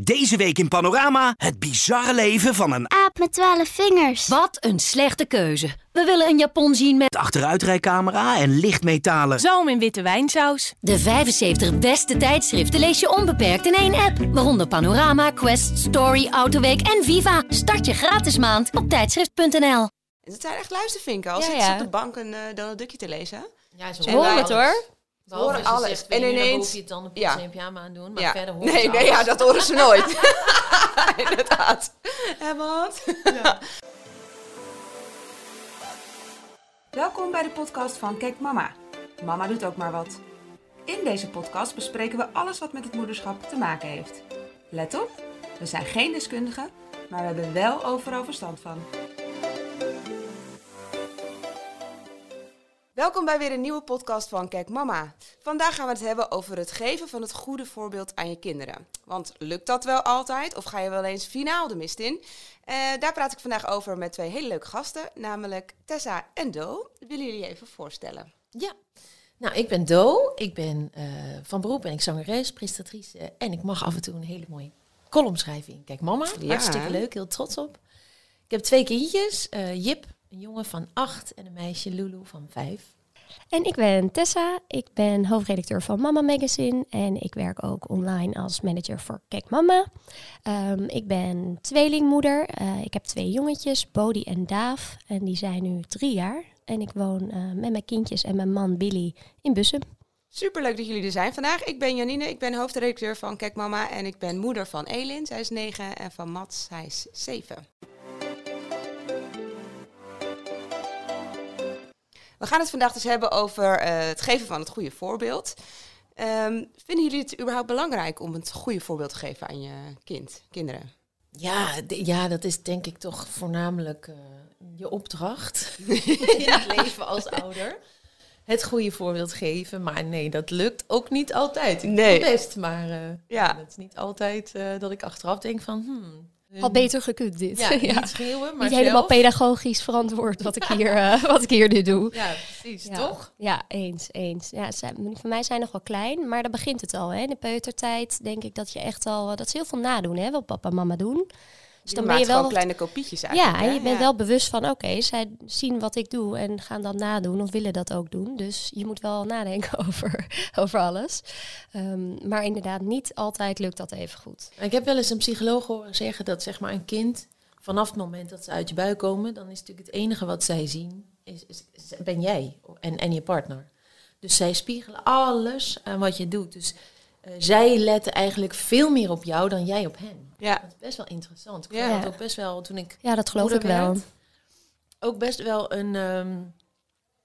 Deze week in Panorama het bizarre leven van een Aap met twaalf vingers. Wat een slechte keuze. We willen een Japon zien met achteruitrijcamera en lichtmetalen. Zalm in witte wijnsaus. de 75 beste tijdschriften lees je onbeperkt in één app. Waaronder Panorama, Quest, Story, Autoweek en Viva. Start je gratis maand op tijdschrift.nl. Het zijn echt luistervinken. Als Ja, ze ja. op de bank een uh, Donald Duckje te lezen. Ja, ze En Hoor wij- het hoor. Behalve horen alles. Zegt, En en ineens... je tanden Ja. pyjama aan doen, maar ja. verder hoort nee, ze nee, ja, dat horen ze nooit. Inderdaad. En wat? Welkom bij de podcast van Kijk Mama. Mama doet ook maar wat. In deze podcast bespreken we alles wat met het moederschap te maken heeft. Let op, we zijn geen deskundigen, maar we hebben wel overal verstand van. Welkom bij weer een nieuwe podcast van Kijk Mama. Vandaag gaan we het hebben over het geven van het goede voorbeeld aan je kinderen. Want lukt dat wel altijd of ga je wel eens finaal de mist in? Eh, daar praat ik vandaag over met twee hele leuke gasten, namelijk Tessa en Do. Willen jullie even voorstellen? Ja. Nou, ik ben Do. Ik ben eh, van beroep ben ik zangeres, presentatrice. En ik mag af en toe een hele mooie column schrijven in Kijk Mama. Ja. Hartstikke leuk, heel trots op. Ik heb twee kindjes. eh, Jip, een jongen van acht en een meisje, Lulu, van vijf. En ik ben Tessa. Ik ben hoofdredacteur van Mama Magazine. En ik werk ook online als manager voor Kijk Mama. Ehm, ik ben tweelingmoeder. Eh, ik heb twee jongetjes, Bodie en Daaf. En die zijn nu drie jaar. En ik woon eh, met mijn kindjes en mijn man Billy in Bussum. Superleuk dat jullie er zijn vandaag. Ik ben Janine, ik ben hoofdredacteur van Kijk Mama en ik ben moeder van Elin, zij is negen, en van Mats, hij is zeven. We gaan het vandaag dus hebben over eh, het geven van het goede voorbeeld. Ehm, vinden jullie het überhaupt belangrijk om het goede voorbeeld te geven aan je kind, kinderen? Ja, ja, dat is denk ik toch voornamelijk eh, je opdracht in het leven als ouder. Het goede voorbeeld geven, maar nee, dat lukt ook niet altijd. Ik Nee. doe best, maar eh, Ja. het is niet altijd dat ik achteraf denk van... Hmm, Had beter gekund dit. Ja, niet schreeuwen, maar Niet helemaal zelf. pedagogisch verantwoord wat ik hier, eh, wat ik hier nu doe. Ja, precies, Ja. toch? Ja, eens, eens. Ja, voor mij zijn nog wel klein, maar daar begint het al. Hè. In de peutertijd denk ik dat je echt al... Dat is heel veel nadoen, hè, wat papa en mama doen. Dus Je ben je maakt wel... kleine kopietjes Ja, eigenlijk. en hè? je bent Ja. wel bewust van, oké, zij zien wat ik doe en gaan dat nadoen of willen dat ook doen. Dus je moet wel nadenken over, over alles. Ehm, maar inderdaad, niet altijd lukt dat even goed. Ik heb wel eens een psycholoog horen zeggen dat zeg maar een kind... vanaf het moment dat ze uit je buik komen... dan is natuurlijk het enige wat zij zien, is, is- is- ben jij en, en je partner. Dus zij spiegelen alles aan wat je doet. Dus eh, zij letten eigenlijk veel meer op jou dan jij op hen. Ja. Dat is best wel interessant. Ik Ja. vond het ook best wel, toen ik Ja, dat geloof ik wel. werd, ook best wel een, ehm,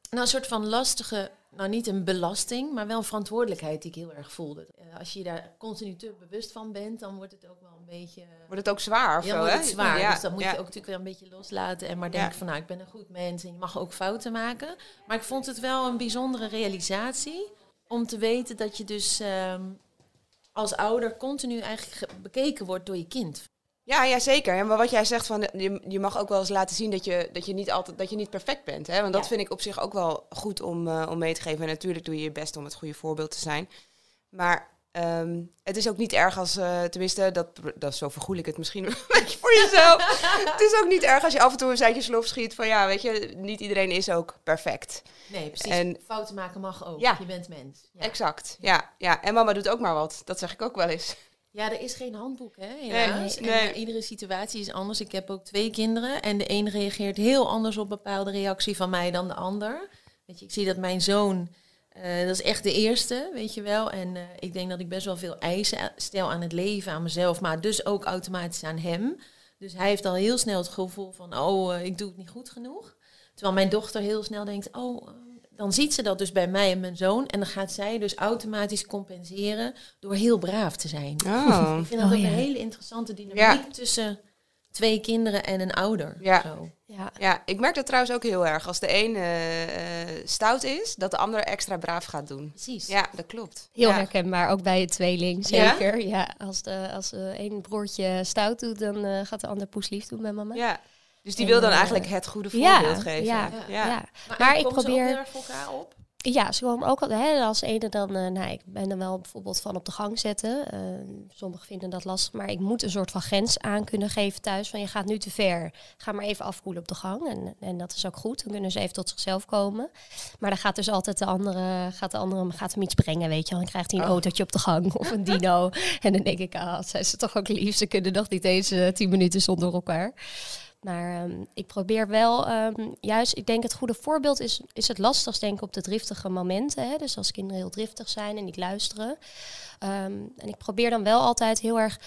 nou, een soort van lastige, nou niet een belasting, maar wel een verantwoordelijkheid die ik heel erg voelde. Eh, als je je daar continu te bewust van bent, dan wordt het ook wel een beetje... Wordt het ook zwaar of Ja, zo, wordt het zwaar. Ja, Dus dan moet ja. je ook natuurlijk weer een beetje loslaten. En maar Ja. denken van, nou, ik ben een goed mens en je mag ook fouten maken. Maar ik vond het wel een bijzondere realisatie om te weten dat je dus ehm, als ouder continu eigenlijk ge- bekeken wordt door je kind. Ja, ja, zeker. Ja, maar wat jij zegt van je, je mag ook wel eens laten zien dat je, dat je niet altijd dat je niet perfect bent. Hè? Want dat Ja. vind ik op zich ook wel goed om, eh, om mee te geven. En natuurlijk doe je je best om het goede voorbeeld te zijn. Maar ehm, het is ook niet erg als, eh, tenminste, dat, dat zo vergoel ik het misschien een beetje voor jezelf. het is ook niet erg als je af en toe een zijtje slof schiet van ja, weet je, niet iedereen is ook perfect. Nee, precies. En- fouten maken mag ook. Ja. Je bent mens. Ja. Exact. Ja, ja. En mama doet ook maar wat. Dat zeg ik ook wel eens. Ja, er is geen handboek, hè, helaas. Nee, En, iedere situatie is anders. Ik heb ook twee kinderen en de een reageert heel anders op bepaalde reactie van mij dan de ander. Weet je, ik zie dat mijn zoon, eh, dat is echt de eerste, weet je wel. En eh, ik denk dat ik best wel veel eisen stel aan het leven, aan mezelf, maar dus ook automatisch aan hem. Dus hij heeft al heel snel het gevoel van, oh, eh, ik doe het niet goed genoeg. Terwijl mijn dochter heel snel denkt, oh, dan ziet ze dat dus bij mij en mijn zoon. En dan gaat zij dus automatisch compenseren door heel braaf te zijn. Oh. Ik vind dat Oh, ook ja. een hele interessante dynamiek Ja. tussen twee kinderen en een ouder. Ja. Zo. Ja. Ja, ik merk dat trouwens ook heel erg. Als de een eh, eh, stout is, dat de ander extra braaf gaat doen. Precies. Ja, dat klopt. Heel ja. herkenbaar, ook bij het tweeling, zeker. Ja, als de als de een broertje stout doet, dan eh, gaat de ander poeslief doen bij mama. Ja. Dus die En, wil dan eigenlijk het goede Ja, voorbeeld geven. ja, ja. ja. Maar, ik komen ze ook probeer- heel erg voor elkaar op? Ja, ze komen ook al, hè, als ene dan, eh, nou, ik ben er wel bijvoorbeeld van op de gang zetten. Eh, sommigen vinden dat lastig, maar ik moet een soort van grens aan kunnen geven thuis. Van je gaat nu te ver, ga maar even afkoelen op de gang. En, en dat is ook goed, dan kunnen ze even tot zichzelf komen. Maar dan gaat dus altijd de andere, gaat de andere gaat hem iets brengen, weet je wel. Dan krijgt hij een Oh. autootje op de gang of een dino. en dan denk ik, ah, zijn ze toch ook lief. Ze kunnen nog niet eens eh, tien minuten zonder elkaar. Maar ehm, ik probeer wel, ehm, juist, ik denk het goede voorbeeld is, is het lastigst denk ik op de driftige momenten. Hè? Dus als kinderen heel driftig zijn en niet luisteren. Ehm, en ik probeer dan wel altijd heel erg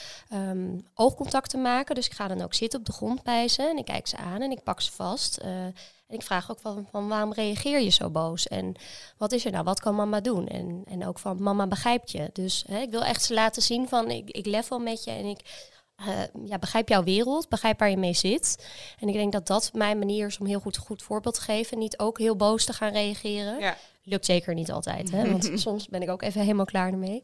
oogcontact te maken. Dus ik ga dan ook zitten op de grond bij ze en ik kijk ze aan en ik pak ze vast. Eh, en ik vraag ook van, van waarom reageer je zo boos? En wat is er nou? Wat kan mama doen? En, en ook van mama begrijpt je. Dus hè, ik wil echt ze laten zien van ik, ik level met je en ik eh, ja, begrijp jouw wereld, begrijp waar je mee zit. En ik denk dat dat mijn manier is om heel goed een goed voorbeeld te geven. Niet ook heel boos te gaan reageren. Ja. Lukt zeker niet altijd, hè? want soms ben ik ook even helemaal klaar ermee.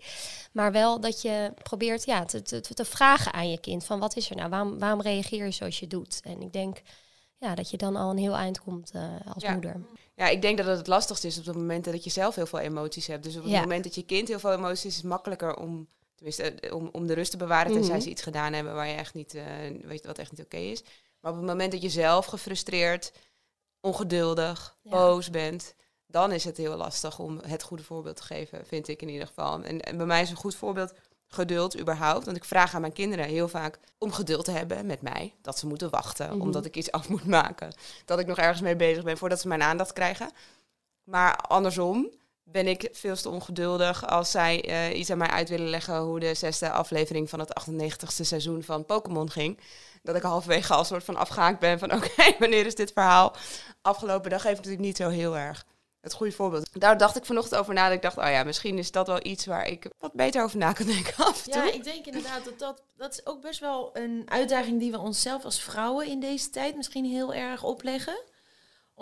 Maar wel dat je probeert ja, te, te, te vragen aan je kind van wat is er nou? Waarom, waarom reageer je zoals je doet? En ik denk ja, dat je dan al een heel eind komt eh, als Ja. moeder. Ja, ik denk dat het het lastigste is op het moment dat je zelf heel veel emoties hebt. Dus op het Ja. moment dat je kind heel veel emoties is het makkelijker om, tenminste, eh, om, om de rust te bewaren tenzij Mhm. ze iets gedaan hebben waar je echt niet, eh, weet wat echt niet oké is. Maar op het moment dat je zelf gefrustreerd, ongeduldig, Ja. boos bent, dan is het heel lastig om het goede voorbeeld te geven, vind ik in ieder geval. En, en bij mij is een goed voorbeeld geduld überhaupt. Want ik vraag aan mijn kinderen heel vaak om geduld te hebben met mij. Dat ze moeten wachten, Mhm. omdat ik iets af moet maken. Dat ik nog ergens mee bezig ben voordat ze mijn aandacht krijgen. Maar andersom ben ik veel te ongeduldig als zij eh, iets aan mij uit willen leggen hoe de zesde aflevering van het 98ste seizoen van Pokémon ging. Dat ik halverwege al soort van afgehaakt ben van oké, wanneer is dit verhaal afgelopen? Dat geeft natuurlijk niet zo heel erg het goede voorbeeld. Daar dacht ik vanochtend over na. Dat ik dacht, oh ja, misschien is dat wel iets waar ik wat beter over na kan denken af. Ja, ik denk inderdaad dat dat, dat is ook best wel een uitdaging die we onszelf als vrouwen in deze tijd misschien heel erg opleggen.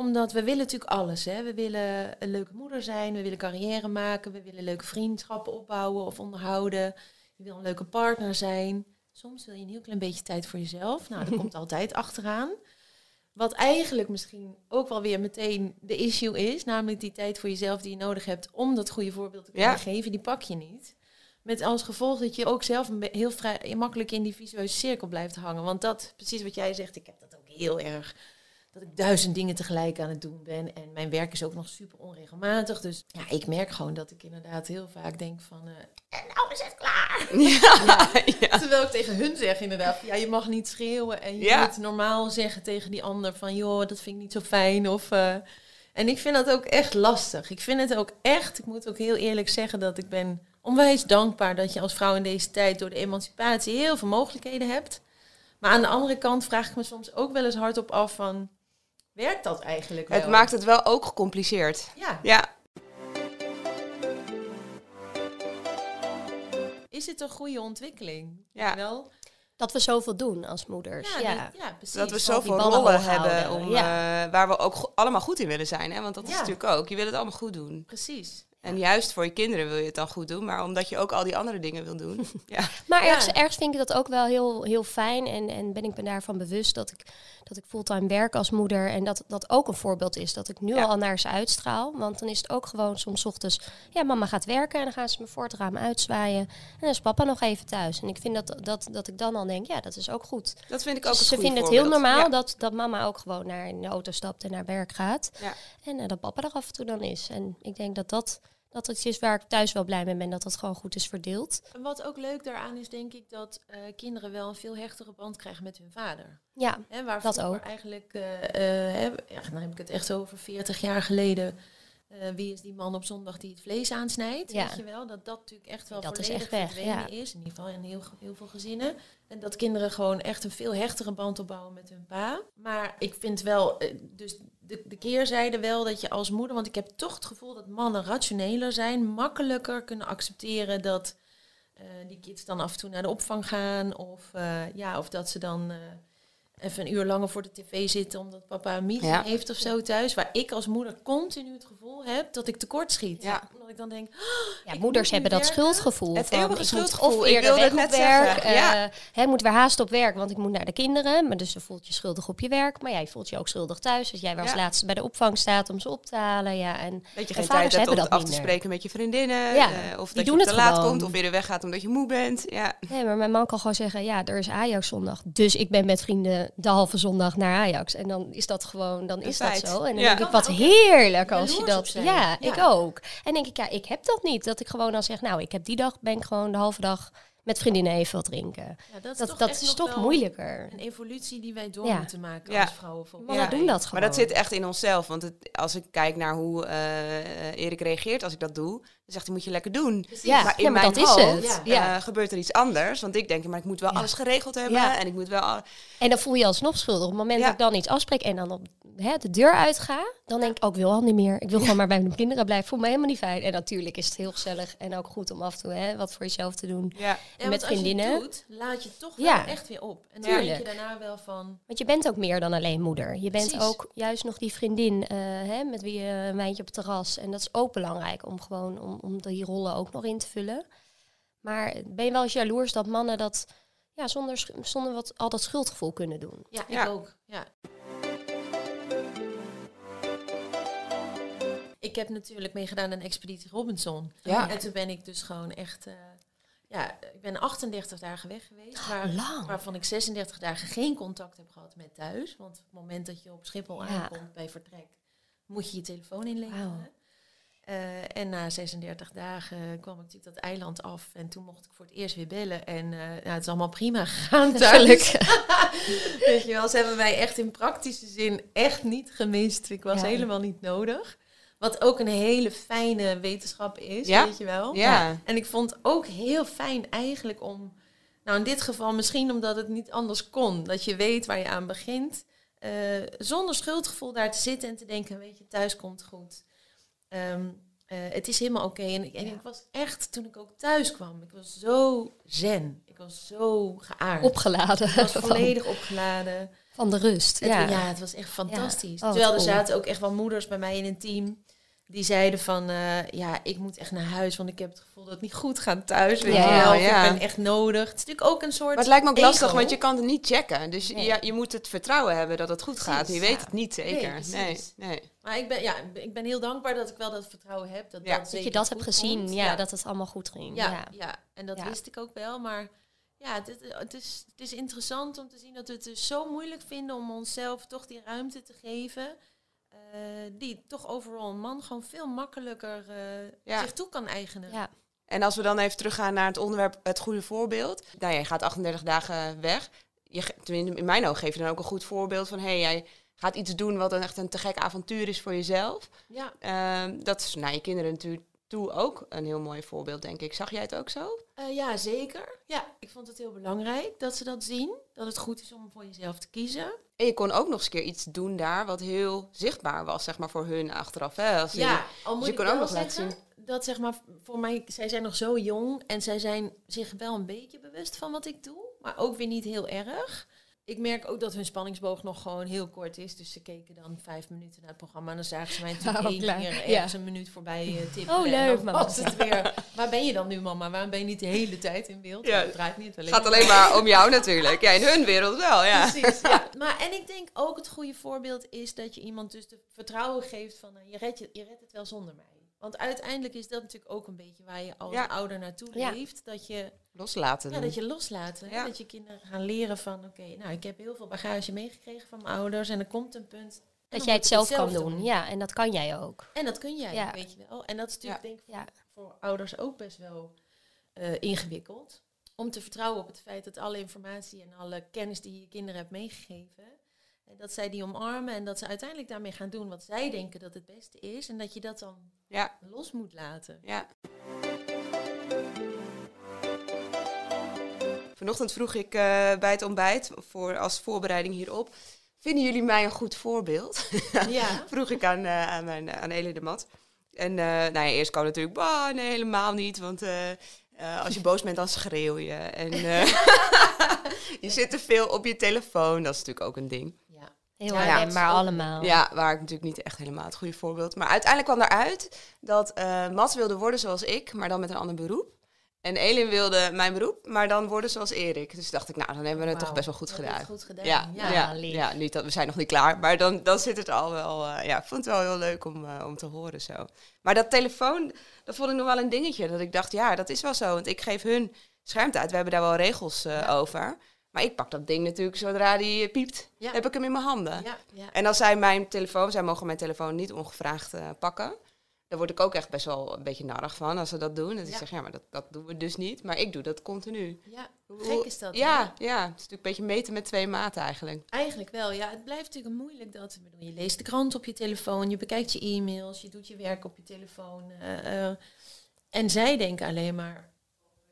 Omdat we willen natuurlijk alles. Hè? We willen een leuke moeder zijn, we willen carrière maken, we willen leuke vriendschappen opbouwen of onderhouden. Je wil een leuke partner zijn. Soms wil je een heel klein beetje tijd voor jezelf. Nou, dat komt altijd achteraan. Wat eigenlijk misschien ook wel weer meteen de issue is, namelijk die tijd voor jezelf die je nodig hebt om dat goede voorbeeld te kunnen Ja. geven, die pak je niet. Met als gevolg dat je ook zelf heel vrij, makkelijk in die visueuze cirkel blijft hangen. Want dat, precies wat jij zegt, ik heb dat ook heel erg. Dat ik duizend dingen tegelijk aan het doen ben. En mijn werk is ook nog super onregelmatig. Dus ja, ik merk gewoon dat ik inderdaad heel vaak denk van... eh, en nou is het klaar! Ja, ja. Terwijl ik tegen hun zeg inderdaad, ja, je mag niet schreeuwen en je moet normaal zeggen tegen die ander van, joh, dat vind ik niet zo fijn. Of, eh, en ik vind dat ook echt lastig. Ik vind het ook echt, ik moet ook heel eerlijk zeggen dat ik ben onwijs dankbaar dat je als vrouw in deze tijd door de emancipatie heel veel mogelijkheden hebt. Maar aan de andere kant vraag ik me soms ook wel eens hardop af van, werkt dat eigenlijk wel? Het maakt het wel ook gecompliceerd. Ja, Ja, is het een goede ontwikkeling? Ja. Wel? Dat we zoveel doen als moeders. Ja, Ja, precies. dat we zoveel rollen hebben om, ja. eh, waar we ook go- allemaal goed in willen zijn. Hè? Want dat is natuurlijk ook. Je wil het allemaal goed doen. Precies. En juist voor je kinderen wil je het dan goed doen. Maar omdat je ook al die andere dingen wil doen. ja. Maar Ja. ergens, ergens vind ik dat ook wel heel, heel fijn. En, en ben ik me daarvan bewust dat ik, dat ik fulltime werk als moeder. En dat dat ook een voorbeeld is. Dat ik nu Ja. al naar ze uitstraal. Want dan is het ook gewoon soms ochtends... Ja, mama gaat werken en dan gaan ze me voor het raam uitzwaaien. En dan is papa nog even thuis. En ik vind dat, dat, dat ik dan al denk, ja, dat is ook goed. Dat vind ik ook Dus een ze vinden het heel normaal Ja. dat, dat mama ook gewoon naar in de auto stapt en naar werk gaat. Ja. En eh, dat papa er af en toe dan is. En ik denk dat dat, dat iets is waar ik thuis wel blij mee ben. Dat dat gewoon goed is verdeeld. En wat ook leuk daaraan is, denk ik, dat eh, kinderen wel een veel hechtere band krijgen met hun vader. Ja, Hè, waar Dat vroeger ook. eigenlijk, ja, dan heb ik het echt over 40 jaar geleden. wie is die man op zondag die het vlees aansnijdt? Ja. Weet je wel? Dat dat natuurlijk echt wel Dat is echt weg, ja. is. In ieder geval in heel, heel veel gezinnen. En dat kinderen gewoon echt een veel hechtere band opbouwen met hun pa. Maar ik vind wel, dus de, de keerzijde wel dat je als moeder... Want ik heb toch het gevoel dat mannen rationeler zijn. Makkelijker kunnen accepteren dat eh, die kids dan af en toe naar de opvang gaan. Of, eh, ja, of dat ze dan... even een uur langer voor de tv zitten omdat papa een meeting Ja. heeft of zo thuis. Waar ik als moeder continu het gevoel heb dat ik tekort schiet. Ja. Omdat ik dan denk, Ja, Ik moeders hebben dat werken. schuldgevoel. Het van, eeuwige ik moet schuldgevoel, Of ik eerder wilde weg het werk. ja. eh, hè, moet weer haast op werk, want ik moet naar de kinderen. Maar dus je voelt je schuldig op je werk. Maar jij voelt je ook schuldig thuis. Dus jij weer als Ja. laatste bij de opvang staat om ze op te halen. Ja, en Dat je En geen vaders tijd hebt om hebben dat af te spreken met je vriendinnen. Ja, eh, of die dat doen je het te laat gewoon. komt of eerder weggaat omdat je moe bent. Ja, Nee, maar mijn man kan gewoon zeggen, ja, er is Ajax zondag. Dus ik ben met vrienden de halve zondag naar Ajax. En dan is dat gewoon, dan is dat zo. En dan Ja. denk ik, Kan wat er heerlijk als je dat... Ja, Ja. ik ook. En denk ik, ja, ik heb dat niet. Dat ik gewoon dan zeg, nou, ik heb die dag, ben ik gewoon de halve dag met vriendinnen even wat drinken. ja, dat is Dat, toch, dat echt is toch moeilijker. Een evolutie die wij door Ja. moeten maken Ja. als vrouwen. Mannen mij. doen dat gewoon. maar dat zit echt in onszelf. Want het, als ik kijk naar hoe eh, Erik reageert als ik dat doe, zegt hij, moet je lekker doen. Ja, maar in ja, maar mijn dat is hoofd het. Ja. Ja. eh, gebeurt er iets anders. Want ik denk, maar ik moet wel Ja. alles geregeld hebben. Ja. En ik moet wel... al- En dan voel je alsnog schuldig. Op het moment Ja. dat ik dan iets afspreek en dan op hè, de deur uitga, dan denk ik ook, ik wil al niet meer. Ik wil gewoon maar bij mijn kinderen blijven. Voel me helemaal niet fijn. En natuurlijk is het heel gezellig en ook goed om af en toe hè, wat voor jezelf te doen. Ja. Ja, met je vriendinnen. het doet, laat je toch wel Ja. echt weer op. En dan denk je daarna wel van... Want je bent ook meer dan alleen moeder. Je bent Precies. ook juist nog die vriendin eh, hè, met wie je een wijntje op het terras. En dat is ook belangrijk om gewoon om, om die rollen ook nog in te vullen. Maar ben je wel eens jaloers dat mannen dat ja, zonder, zonder wat, al dat schuldgevoel kunnen doen? Ja, Ja. ik ook. Ja. Ik heb natuurlijk meegedaan aan Expeditie Robinson. Ja. En toen ben ik dus gewoon echt... eh, ja, ik ben 38 dagen weg geweest. waar- Oh, lang. Waarvan ik 36 dagen geen contact heb gehad met thuis. Want op het moment dat je op Schiphol Ja. aankomt bij vertrek... moet je je telefoon inleveren. Eh, en na 36 dagen kwam ik natuurlijk dat eiland af. En toen mocht ik voor het eerst weer bellen. En nou, het is allemaal prima gegaan thuis. Weet je wel, ze hebben mij echt in praktische zin echt niet gemist. Ik was Ja. helemaal niet nodig. Wat ook een hele fijne wetenschap is, Ja? weet je wel. Ja. En ik vond ook heel fijn eigenlijk om... Nou, in dit geval misschien omdat het niet anders kon. Dat je weet waar je aan begint. eh, zonder schuldgevoel daar te zitten en te denken... weet je, thuis komt goed. Ehm, eh, het is helemaal oké. En, ik- was echt, toen ik ook thuis kwam... ik was zo zen. Ik was zo geaard. Opgeladen ik was van, volledig opgeladen. van de rust. Het- Ja. ja. het was echt fantastisch. Oh, Terwijl er cool. zaten ook echt wel moeders bij mij in een team... die zeiden van, eh, ja, ik moet echt naar huis... want ik heb het gevoel dat het niet goed gaat thuis. Weet Ja, je wel. Ja. Ik ben echt nodig. Het is natuurlijk ook een soort Maar het lijkt me ook ego. lastig, want je kan het niet checken. Dus Nee. ja, je moet het vertrouwen hebben dat het goed gaat. Je weet ja. het niet zeker. Nee, Nee. Maar ik ben, ja, ik ben heel dankbaar dat ik wel dat vertrouwen heb. Dat, Ja. dat, Dat je dat hebt gezien, ja, dat het allemaal goed ging. Ja, Ja. ja. en dat Ja. wist ik ook wel. Maar ja, het, het, het is, het is interessant om te zien dat we het dus zo moeilijk vinden om onszelf toch die ruimte te geven. Eh, die toch overal een man gewoon veel makkelijker eh, Ja. zich toe kan eigenen. Ja. En als we dan even teruggaan naar het onderwerp het goede voorbeeld. Nou, jij gaat 38 dagen weg. Je, in mijn ogen geef je dan ook een goed voorbeeld van... hé, hey, jij gaat iets doen wat een echt een te gek avontuur is voor jezelf. Ja, Ehm, dat is naar je kinderen natuurlijk toe ook een heel mooi voorbeeld, denk ik. Zag jij het ook zo? eh, ja, zeker. Ja, ik vond het heel belangrijk dat ze dat zien. Dat het goed is om voor jezelf te kiezen. En je kon ook nog eens een keer iets doen daar wat heel zichtbaar was, zeg maar, voor hun achteraf. Hè? Als Ja, al moet je ik kon ook nog laten zeggen dat zeg maar voor mij, zij zijn nog zo jong en zij zijn zich wel een beetje bewust van wat ik doe, maar ook weer niet heel erg. Ik merk ook dat hun spanningsboog nog gewoon heel kort is. Dus ze keken dan vijf minuten naar het programma. En dan zagen ze mij natuurlijk Oh, één klaar. keer Ja. ergens een minuut voorbij uh, tippen. Oh, leuk, mama. was het weer, waar ben je dan nu mama? Waarom ben je niet de hele tijd in beeld? Ja. Het draait niet alleen gaat alleen maar om jou natuurlijk. Ja, in hun wereld wel, ja. Precies, ja. Maar en ik denk ook het goede voorbeeld is dat je iemand dus de vertrouwen geeft van eh, je, redt je, je redt het wel zonder mij. Want uiteindelijk is dat natuurlijk ook een beetje waar je als Ja. ouder naartoe Ja. leeft. Dat je, Loslaten. ja, doen. dat je. Ja. Dat je kinderen gaan leren van oké, nou ik heb heel veel bagage meegekregen van mijn ouders. En er komt een punt. Dat jij het zelf kan zelf doen. Ja, en dat kan jij ook. En dat kun jij, Ja. weet je wel. En dat is natuurlijk denk ik voor ouders ook best wel eh, ingewikkeld. Om te vertrouwen op het feit dat alle informatie en alle kennis die je kinderen hebt meegegeven, dat zij die omarmen en dat ze uiteindelijk daarmee gaan doen wat zij denken dat het beste is. En dat je dat dan Ja, los moet laten. ja. Vanochtend vroeg ik eh, bij het ontbijt, voor, als voorbereiding hierop... Vinden jullie mij een goed voorbeeld? Ja. vroeg ik aan, eh, aan, mijn, aan de Mat. En eh, nou ja, eerst kwam natuurlijk, bah, nee, helemaal niet. Want als je boos bent, dan schreeuw je. En, je zit te veel op je telefoon. Dat is natuurlijk ook een ding. Ja. Heel Ja, dat ook- allemaal. Ja, waar ik natuurlijk niet echt helemaal het goede voorbeeld. Maar uiteindelijk kwam eruit dat eh Mats wilde worden zoals ik, maar dan met een ander beroep. En Elin wilde mijn beroep, maar dan worden zoals Erik. Dus dacht ik, nou, dan hebben we het toch best wel goed hebt gedaan. goed gedaan. Ja, ja, ja. niet dat we zijn nog niet klaar, maar dan, dan zit het al wel. eh, ja, ik vond het wel heel leuk om, eh, om te horen zo. Maar dat telefoon, dat vond ik nog wel een dingetje. Dat ik dacht, ja, dat is wel zo. Want ik geef hun schermtijd. We hebben daar wel regels eh, over. Maar ik pak dat ding natuurlijk zodra die piept, Ja. heb ik hem in mijn handen. Ja, ja. En als zij mijn telefoon, zij mogen mijn telefoon niet ongevraagd eh, pakken. Daar word ik ook echt best wel een beetje narrig van als ze dat doen. Dat ik zeg, ja, maar dat, dat doen we dus niet. Maar ik doe dat continu. ja. Hoe- Gek is dat, Ja, hè? ja, het is natuurlijk een beetje meten met twee maten eigenlijk. Eigenlijk wel, ja. Het blijft natuurlijk moeilijk dat... bedoel, Je leest de krant op je telefoon, je bekijkt je e-mails, je doet je werk op je telefoon. eh, eh. en zij denken alleen maar...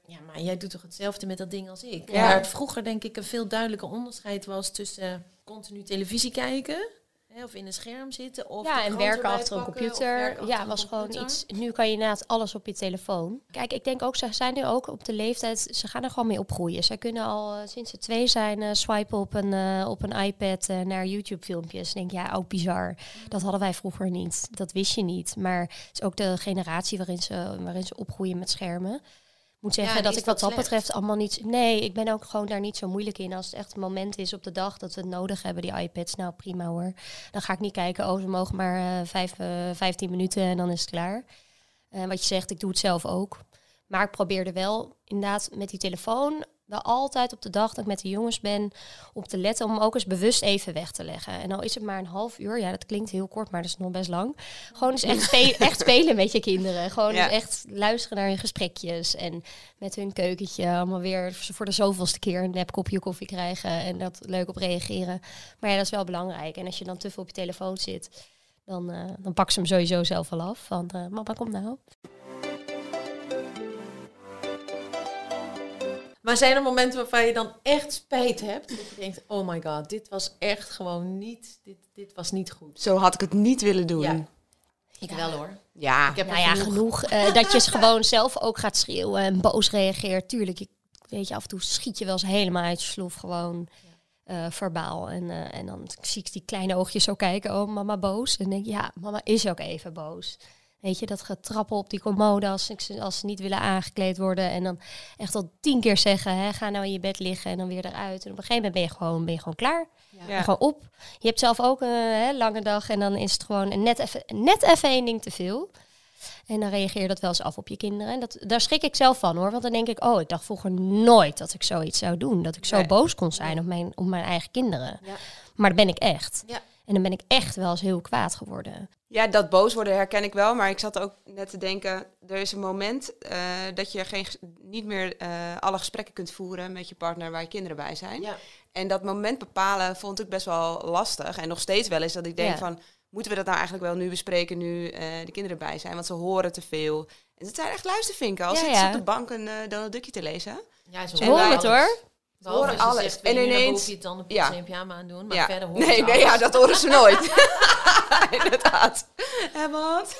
Ja, maar jij doet toch hetzelfde met dat ding als ik? Ja. Waar het vroeger denk ik een veel duidelijker onderscheid was tussen continu televisie kijken... Hè, of in een scherm zitten. Of ja, en werken achter een computer. achter Ja, was gewoon iets. Nu kan je inderdaad alles op je telefoon. Kijk, ik denk ook, ze zijn nu ook op de leeftijd, ze gaan er gewoon mee opgroeien. Zij kunnen al eh, sinds ze twee zijn eh, swipen op een, eh, op een iPad naar YouTube-filmpjes. Denk, ja, ook bizar. Dat hadden wij vroeger niet. Dat wist je niet. Maar het is ook de generatie waarin ze, waarin ze opgroeien met schermen. Moet zeggen en dat ik wat dat slecht? betreft allemaal niet... Nee, ik ben ook gewoon daar niet zo moeilijk in. Als het echt een moment is op de dag dat we het nodig hebben, die iPads, nou prima hoor. Dan ga ik niet kijken, oh ze mogen maar eh, vijf, eh, 15 minuten en dan is het klaar. Eh, wat je zegt, ik doe het zelf ook. Maar ik probeerde wel inderdaad met die telefoon wel altijd op de dag dat ik met de jongens ben op te letten om ook eens bewust even weg te leggen. En al is het maar een half uur, ja dat klinkt heel kort, maar dat is nog best lang. Gewoon eens echt, spe- echt spelen met je kinderen. Gewoon Ja. echt luisteren naar hun gesprekjes en met hun keukentje allemaal weer voor de zoveelste keer een nep kopje koffie krijgen en dat leuk op reageren. Maar ja, dat is wel belangrijk. En als je dan te veel op je telefoon zit, dan, eh dan pak ze hem sowieso zelf wel af. Van, eh mama, kom nou. Maar zijn er momenten waarvan je dan echt spijt hebt? Dat je denkt, oh my god, dit was echt gewoon niet, dit, dit was niet goed. Zo had ik het niet willen doen. Ja. Ja, Ik wel hoor. ja. Ik heb Nou ja, genoeg. genoeg. eh, dat je gewoon zelf ook gaat schreeuwen en boos reageert. Tuurlijk, je, weet je, af en toe schiet je wel eens helemaal uit je sloef gewoon eh, verbaal. En, eh, en dan zie ik die kleine oogjes zo kijken, oh mama boos. En denk ik, ja, mama is ook even boos. Weet je, dat getrappel op die commode als, ik als ze niet willen aangekleed worden. En dan echt al tien keer zeggen, hè, ga nou in je bed liggen en dan weer eruit. En op een gegeven moment ben je gewoon, ben je gewoon klaar. Ja. Gewoon op. Je hebt zelf ook een hè, lange dag en dan is het gewoon net even, net even één ding te veel. En dan reageer je dat wel eens af op je kinderen. En dat, daar schrik ik zelf van hoor. Want dan denk ik, oh, ik dacht vroeger nooit dat ik zoiets zou doen. Dat ik zo Nee. boos kon zijn op mijn, op mijn eigen kinderen. Ja. Maar dat ben ik echt. Ja. En dan ben ik echt wel eens heel kwaad geworden. Ja, dat boos worden herken ik wel. Maar ik zat ook net te denken, er is een moment eh, dat je geen, niet meer eh, alle gesprekken kunt voeren met je partner waar je kinderen bij zijn. Ja. En dat moment bepalen vond ik best wel lastig. En nog steeds wel eens dat ik denk Ja. van, moeten we dat nou eigenlijk wel nu bespreken nu eh, de kinderen bij zijn? Want ze horen te veel. En het zijn echt luistervinken. Als Ja, zitten ze op de bank een Donald Duckje te lezen. Ja, ze Ze En horen het hoor. Behalve horen alles. En en ineens... je tanden Ja. pyjama aan doen, maar ja. verder horen nee, ze nee, ja, dat horen ze nooit. Inderdaad. En wat?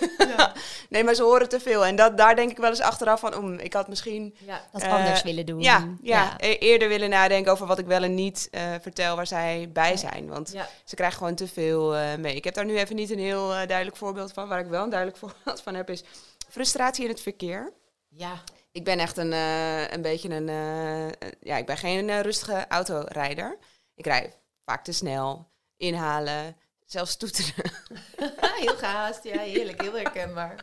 nee, maar ze horen te veel. En dat, daar denk ik wel eens achteraf van, om, ik had misschien Ja. Dat Eh, anders willen doen. Ja, ja, e- eerder willen nadenken over wat ik wel en niet eh, vertel waar zij bij zijn. Want Ja. ze krijgen gewoon te veel eh, mee. Ik heb daar nu even niet een heel duidelijk voorbeeld van. Waar ik wel een duidelijk voorbeeld van heb is frustratie in het verkeer. ja. Ik ben echt een, eh, een beetje een... eh, een- ja, ik ben geen eh, rustige autorijder. Ik rijd vaak te snel, inhalen, zelfs toeteren. heel gehaast, ja, heerlijk, heel herkenbaar.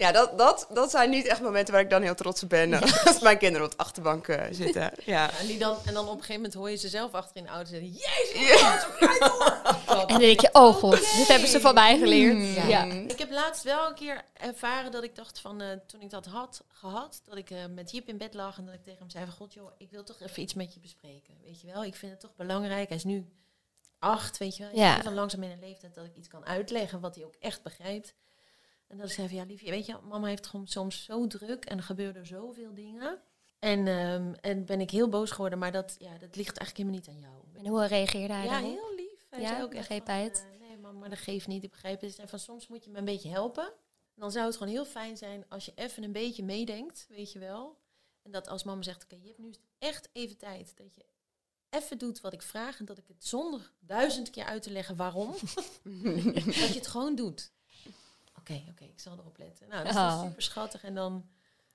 Ja, dat, dat, dat zijn niet echt momenten waar ik dan heel trots op ben. Als mijn kinderen op de achterbank eh, zitten. Ja. En, die dan, en dan op een gegeven moment hoor je ze zelf achter in de auto zeggen, jezus, Ja. En dan denk je, oh god, dit hebben ze van mij geleerd. Mm. Ja. Ik heb laatst wel een keer ervaren dat ik dacht van, eh, toen ik dat had gehad, dat ik eh, met Jip in bed lag en dat ik tegen hem zei van, god joh, ik wil toch even iets met je bespreken. Weet je wel, ik vind het toch belangrijk. Hij is nu acht, weet je wel. Ja. Ik ben van langzaam in een leeftijd dat ik iets kan uitleggen wat hij ook echt begrijpt. En dat ik zei van, ja liefje, weet je, mama heeft gewoon soms zo druk en er gebeuren zoveel dingen. En, ehm, en ben ik heel boos geworden, maar dat, ja, dat ligt eigenlijk helemaal niet aan jou. En hoe reageerde hij Ja, daarop? heel lief. Hij Ja, zei ook echt begreep hij het? nee, mam, maar dat geeft niet. Ik begrijp het. En van soms moet je me een beetje helpen. Dan zou het gewoon heel fijn zijn als je even een beetje meedenkt, weet je wel. En dat als mama zegt, oké, je hebt nu echt even tijd. Dat je even doet wat ik vraag en dat ik het zonder duizend keer uit te leggen waarom, dat je het gewoon doet. Oké, oké, ik zal erop letten. Nou, dat is Oh. super schattig. En dan,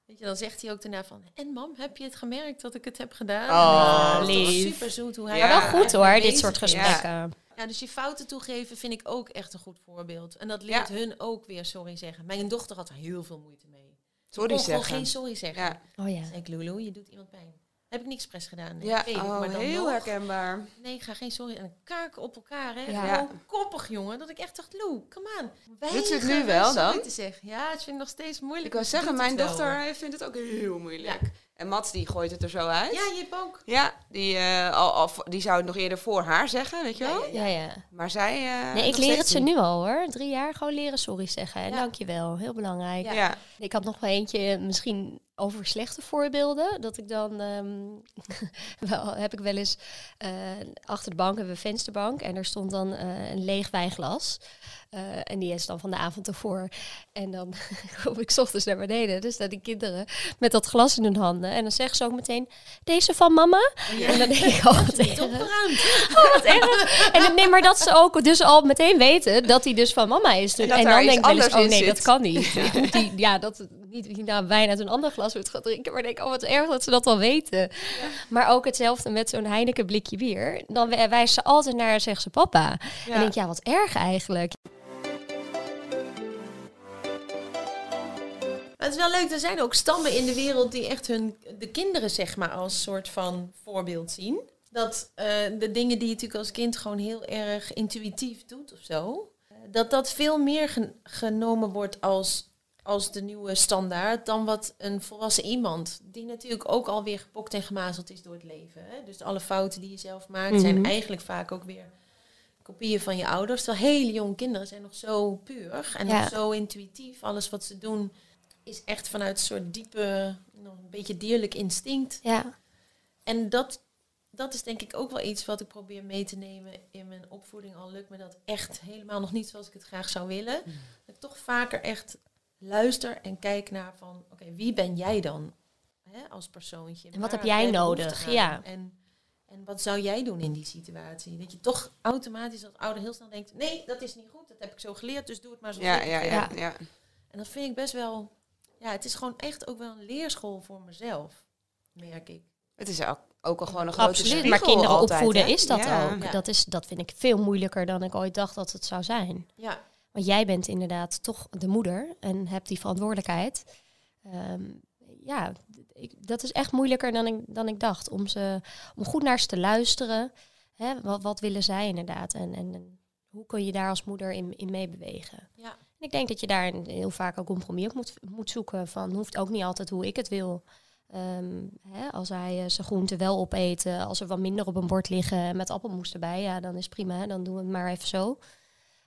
weet je, dan zegt hij ook daarna van, en mam, heb je het gemerkt dat ik het heb gedaan? Oh, En, eh, lief. super zoet hoe hij Ja. Wel goed hoor, dit soort gesprekken. Ja, dus je fouten toegeven vind ik ook echt een goed voorbeeld. En dat leert Ja. hun ook weer sorry zeggen. Mijn dochter had er heel veel moeite mee. Sorry zeggen. geen sorry zeggen. Ja, Oh ja. Ik, Lulu, je doet iemand pijn. Heb ik niks expres gedaan. Nee, ja. weet ik, Oh, maar dan heel nog. herkenbaar. Nee, ik ga geen sorry. En kaken op elkaar, hè. Ja. Gewoon koppig, jongen. Dat ik echt dacht, Lou, come on. Doet ze het nu wel dan? te zeggen. Ja, het vind ik nog steeds moeilijk. Ik wou zeggen, doet mijn wel. dochter vindt het ook heel moeilijk. Ja. En Mats die gooit het er zo uit. Ja, je hebt ook. Ja, die, eh, al, al, die zou het nog eerder voor haar zeggen, weet je wel. Ja, ja. Maar zij... eh, Nee, ik leer het ze niet. nu al hoor. Drie jaar gewoon leren sorry zeggen. En Ja. dankjewel, heel belangrijk. Ja. Ja. Ik had nog wel eentje, misschien over slechte voorbeelden. Dat ik dan, ehm, wel, heb ik wel eens eh, achter de bank, hebben we een vensterbank. En er stond dan eh, een leeg wijnglas. Eh, en die is dan van de avond ervoor. En dan kom ik 's ochtends naar beneden. Dus staan die kinderen met dat glas in hun handen. En dan zeggen ze ook meteen, deze van mama? En dan denk ik, oh, wat erg. Oh, wat erg. En dan, nee, maar dat ze ook dus al meteen weten dat hij dus van mama is. En En, dat dan denk ik wel eens, anders oh nee, dat kan niet. Ik moet die, ja, dat niet niet nou wijn uit een ander glas wordt gaan drinken. Maar ik denk, oh wat erg dat ze dat al weten. Maar ook hetzelfde met zo'n Heineken blikje bier. Dan wij- wijst ze altijd naar, zegt ze papa. En Ja. ik denk, ja, wat erg eigenlijk. Maar het is wel leuk, er zijn ook stammen in de wereld die echt hun, de kinderen zeg maar als soort van voorbeeld zien. Dat eh, de dingen die je natuurlijk als kind gewoon heel erg intuïtief doet of zo, eh, dat dat veel meer gen- genomen wordt als, als de nieuwe standaard dan wat een volwassen iemand, die natuurlijk ook alweer gepokt en gemazeld is door het leven. Hè? Dus alle fouten die je zelf maakt zijn Mhm. eigenlijk vaak ook weer kopieën van je ouders. Terwijl hele jonge kinderen zijn nog zo puur en Ja. nog zo intuïtief. Alles wat ze doen is echt vanuit een soort diepe, nog een beetje dierlijk instinct. Ja, En dat, dat is denk ik ook wel iets wat ik probeer mee te nemen in mijn opvoeding. Al lukt me dat echt helemaal nog niet zoals ik het graag zou willen. Dat ik toch vaker echt luister en kijk naar van, oké, wie ben jij dan hè, als persoontje? En wat Waar heb jij nodig? Ja. En, en wat zou jij doen in die situatie? Dat je toch automatisch als ouder heel snel denkt, nee, dat is niet goed, dat heb ik zo geleerd, dus doe het maar zoals Ja, ja, ja, ja. En dat vind ik best wel, ja, het is gewoon echt ook wel een leerschool voor mezelf, merk ik. Het is ook, ook al gewoon een grote absoluut. spiegel Maar kinderen altijd, opvoeden hè? is dat Ja. ook. Ja. Dat, is, dat vind ik veel moeilijker dan ik ooit dacht dat het zou zijn. Ja, Want jij bent inderdaad toch de moeder en hebt die verantwoordelijkheid. Ehm, ja, ik, dat is echt moeilijker dan ik, dan ik dacht. Om, ze, om goed naar ze te luisteren. Hè, wat, wat willen zij inderdaad? En, en, en hoe kun je daar als moeder in, in meebewegen? ja. Ik denk dat je daar heel vaak een compromis op moet, moet zoeken. Van hoeft ook niet altijd hoe ik het wil. Ehm, hè, als hij eh, zijn groenten wel opeten, als er wat minder op een bord liggen met appelmoes erbij, ja, dan is prima. Dan doen we het maar even zo.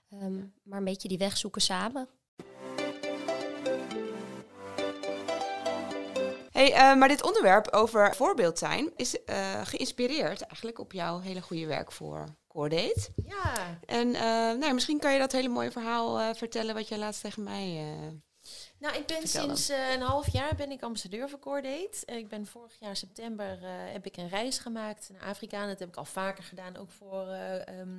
Ehm, maar een beetje die weg zoeken samen. Hey, eh, maar dit onderwerp over voorbeeld zijn is eh, geïnspireerd eigenlijk op jouw hele goede werk voor Ja, En eh, nou, misschien kan je dat hele mooie verhaal eh, vertellen wat jij laatst tegen mij... eh, nou ik ben Vertel sinds een half jaar ben ik ambassadeur voor Coordate. Ik ben vorig jaar september heb ik een reis gemaakt naar Afrika. En dat heb ik al vaker gedaan, ook voor ehm,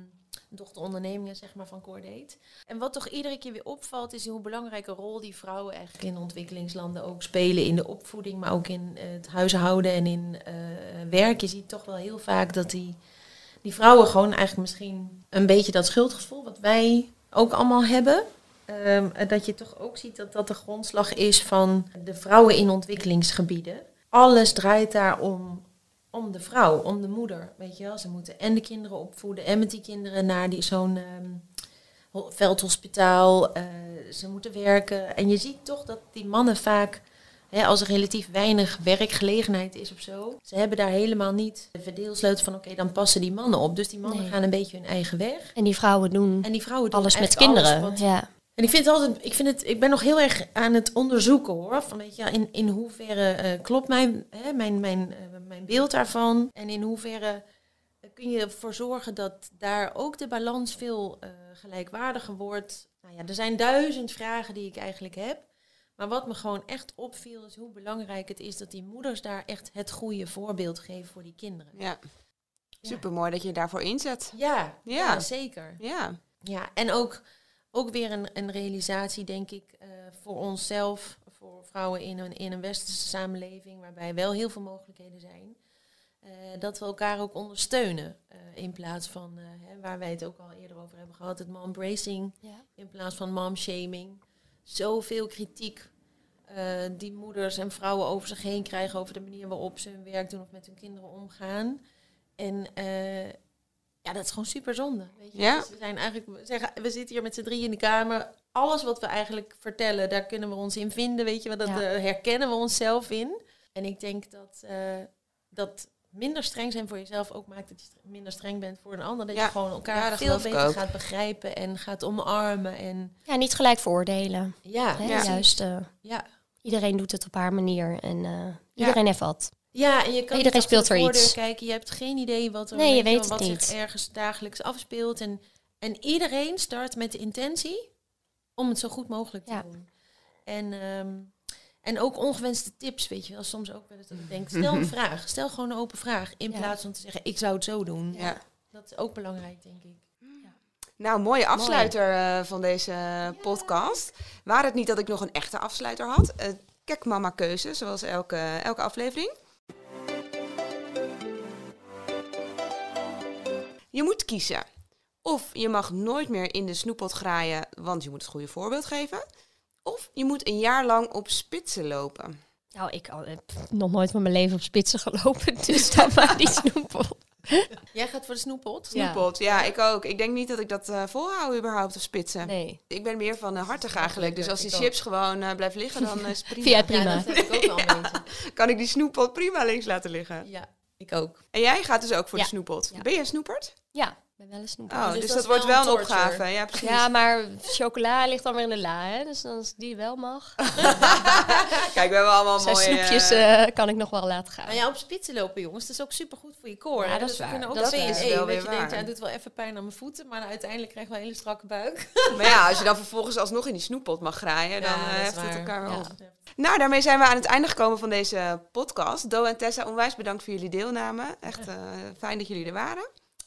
dochterondernemingen zeg maar, van Coordate. En wat toch iedere keer weer opvalt, is hoe belangrijke rol die vrouwen eigenlijk in ontwikkelingslanden ook spelen. In de opvoeding, maar ook in het huishouden en in werk. Je ziet toch wel heel vaak dat die, die vrouwen gewoon eigenlijk misschien een beetje dat schuldgevoel, wat wij ook allemaal hebben. Ehm, eh, dat je toch ook ziet dat dat de grondslag is van de vrouwen in ontwikkelingsgebieden. Alles draait daar om, om de vrouw, om de moeder. Weet je wel, ze moeten en de kinderen opvoeden en met die kinderen naar die, zo'n ehm, ho- veldhospitaal. eh, ze moeten werken. En je ziet toch dat die mannen vaak, hè, als er relatief weinig werkgelegenheid is of zo, ze hebben daar helemaal niet de verdeelsleutel van oké, dan passen die mannen op. Dus die mannen Nee. gaan een beetje hun eigen weg. En die vrouwen doen En die vrouwen doen alles met kinderen. alles ja. en ik vind het altijd, ik vind het, ik ben nog heel erg aan het onderzoeken hoor. Van weet je, in, in hoeverre eh, klopt mijn, hè, mijn, mijn, eh, mijn beeld daarvan? En in hoeverre eh, kun je ervoor zorgen dat daar ook de balans veel gelijkwaardiger wordt? Nou ja, er zijn duizend vragen die ik eigenlijk heb. Maar wat me gewoon echt opviel is hoe belangrijk het is dat die moeders daar echt het goede voorbeeld geven voor die kinderen. ja. Super mooi dat je je daarvoor inzet. Ja, Ja. ja. zeker. Ja. Ja, en ook, ook weer een, een realisatie, denk ik, eh, voor onszelf, voor vrouwen in een, in een westerse samenleving, waarbij wel heel veel mogelijkheden zijn. eh, dat we elkaar ook ondersteunen. eh, in plaats van, eh, hè, waar wij het ook al eerder over hebben gehad, het mom-bracing. Ja. In plaats van mom-shaming. Zoveel kritiek die moeders en vrouwen over zich heen krijgen over de manier waarop ze hun werk doen of met hun kinderen omgaan. En eh, ja, dat is gewoon super zonde. Weet je? Ja. Dus we, zijn eigenlijk, we, zeggen, we zitten hier met z'n drie in de kamer. Alles wat we eigenlijk vertellen, daar kunnen we ons in vinden. Weet je, want dat Ja. eh, herkennen we onszelf in. En ik denk dat, eh, dat minder streng zijn voor jezelf ook maakt dat je minder streng bent voor een ander. Dat Ja. je gewoon elkaar veel beter ook. gaat begrijpen en gaat omarmen. En Ja, niet gelijk veroordelen. ja, Hè? Juist, eh, ja. Iedereen doet het op haar manier en eh, iedereen heeft wat. Ja, en je kan Iedereen speelt er iets. kijken. Je hebt geen idee wat er Nee, je weet wat niet. zich ergens dagelijks afspeelt. En, en iedereen start met de intentie om het zo goed mogelijk te Ja. doen. En, ehm, en ook ongewenste tips, weet je wel. Soms ook wel eens dat ik denk, stel een vraag. Stel gewoon een open vraag. In Ja. plaats van te zeggen, ik zou het zo doen. ja. Dat is ook belangrijk, denk ik. Nou, mooie afsluiter eh, van deze podcast. Waar het niet dat ik nog een echte afsluiter had. Uh, Kijk mama keuze, zoals elke, elke aflevering. Je moet kiezen. Of je mag nooit meer in de snoeppot graaien, want je moet het goede voorbeeld geven. Of je moet een jaar lang op spitsen lopen. Nou, ik heb nog nooit van mijn leven op spitsen gelopen, dus dan maar die snoepel. Jij gaat voor de snoeppot? Ja. Snoeppot, ja, ik ook. Ik denk niet dat ik dat eh volhoud überhaupt op spitsen. Nee. Ik ben meer van uh, hartig eigenlijk. Dus als die Ik ook. chips gewoon uh, blijven liggen, dan is het prima. Vind jij prima? Ja, dat heb ik ook een beetje. Kan ik die snoeppot prima links laten liggen. Ja, ik ook. En jij gaat dus ook voor Ja. de snoeppot. Ja. Ben je een snoepert? Ja, ben wel een. Oh, dus dus, dat wordt wel wel een opgave. Ja, precies. Ja, maar chocola ligt dan weer in de la, hè? Dus als die wel mag, Kijk, we hebben allemaal zijn mooie... snoepjes eh, eh, kan ik nog wel laten gaan. Maar ja, op spitsen lopen, jongens, dat is ook supergoed voor je koor. Ja, dat Dus is we waar. kunnen ook Dat is wel weer dat je denkt, ja, het doet wel even pijn aan mijn voeten, maar uiteindelijk krijg je wel een hele strakke buik. Maar ja, als je dan vervolgens alsnog in die snoeppot mag graaien, dan Ja, eh, heft het elkaar wel Ja. op. Nou, daarmee zijn we aan het einde gekomen van deze podcast. Do en Tessa, onwijs bedankt voor jullie deelname. Echt eh, fijn dat jullie er waren.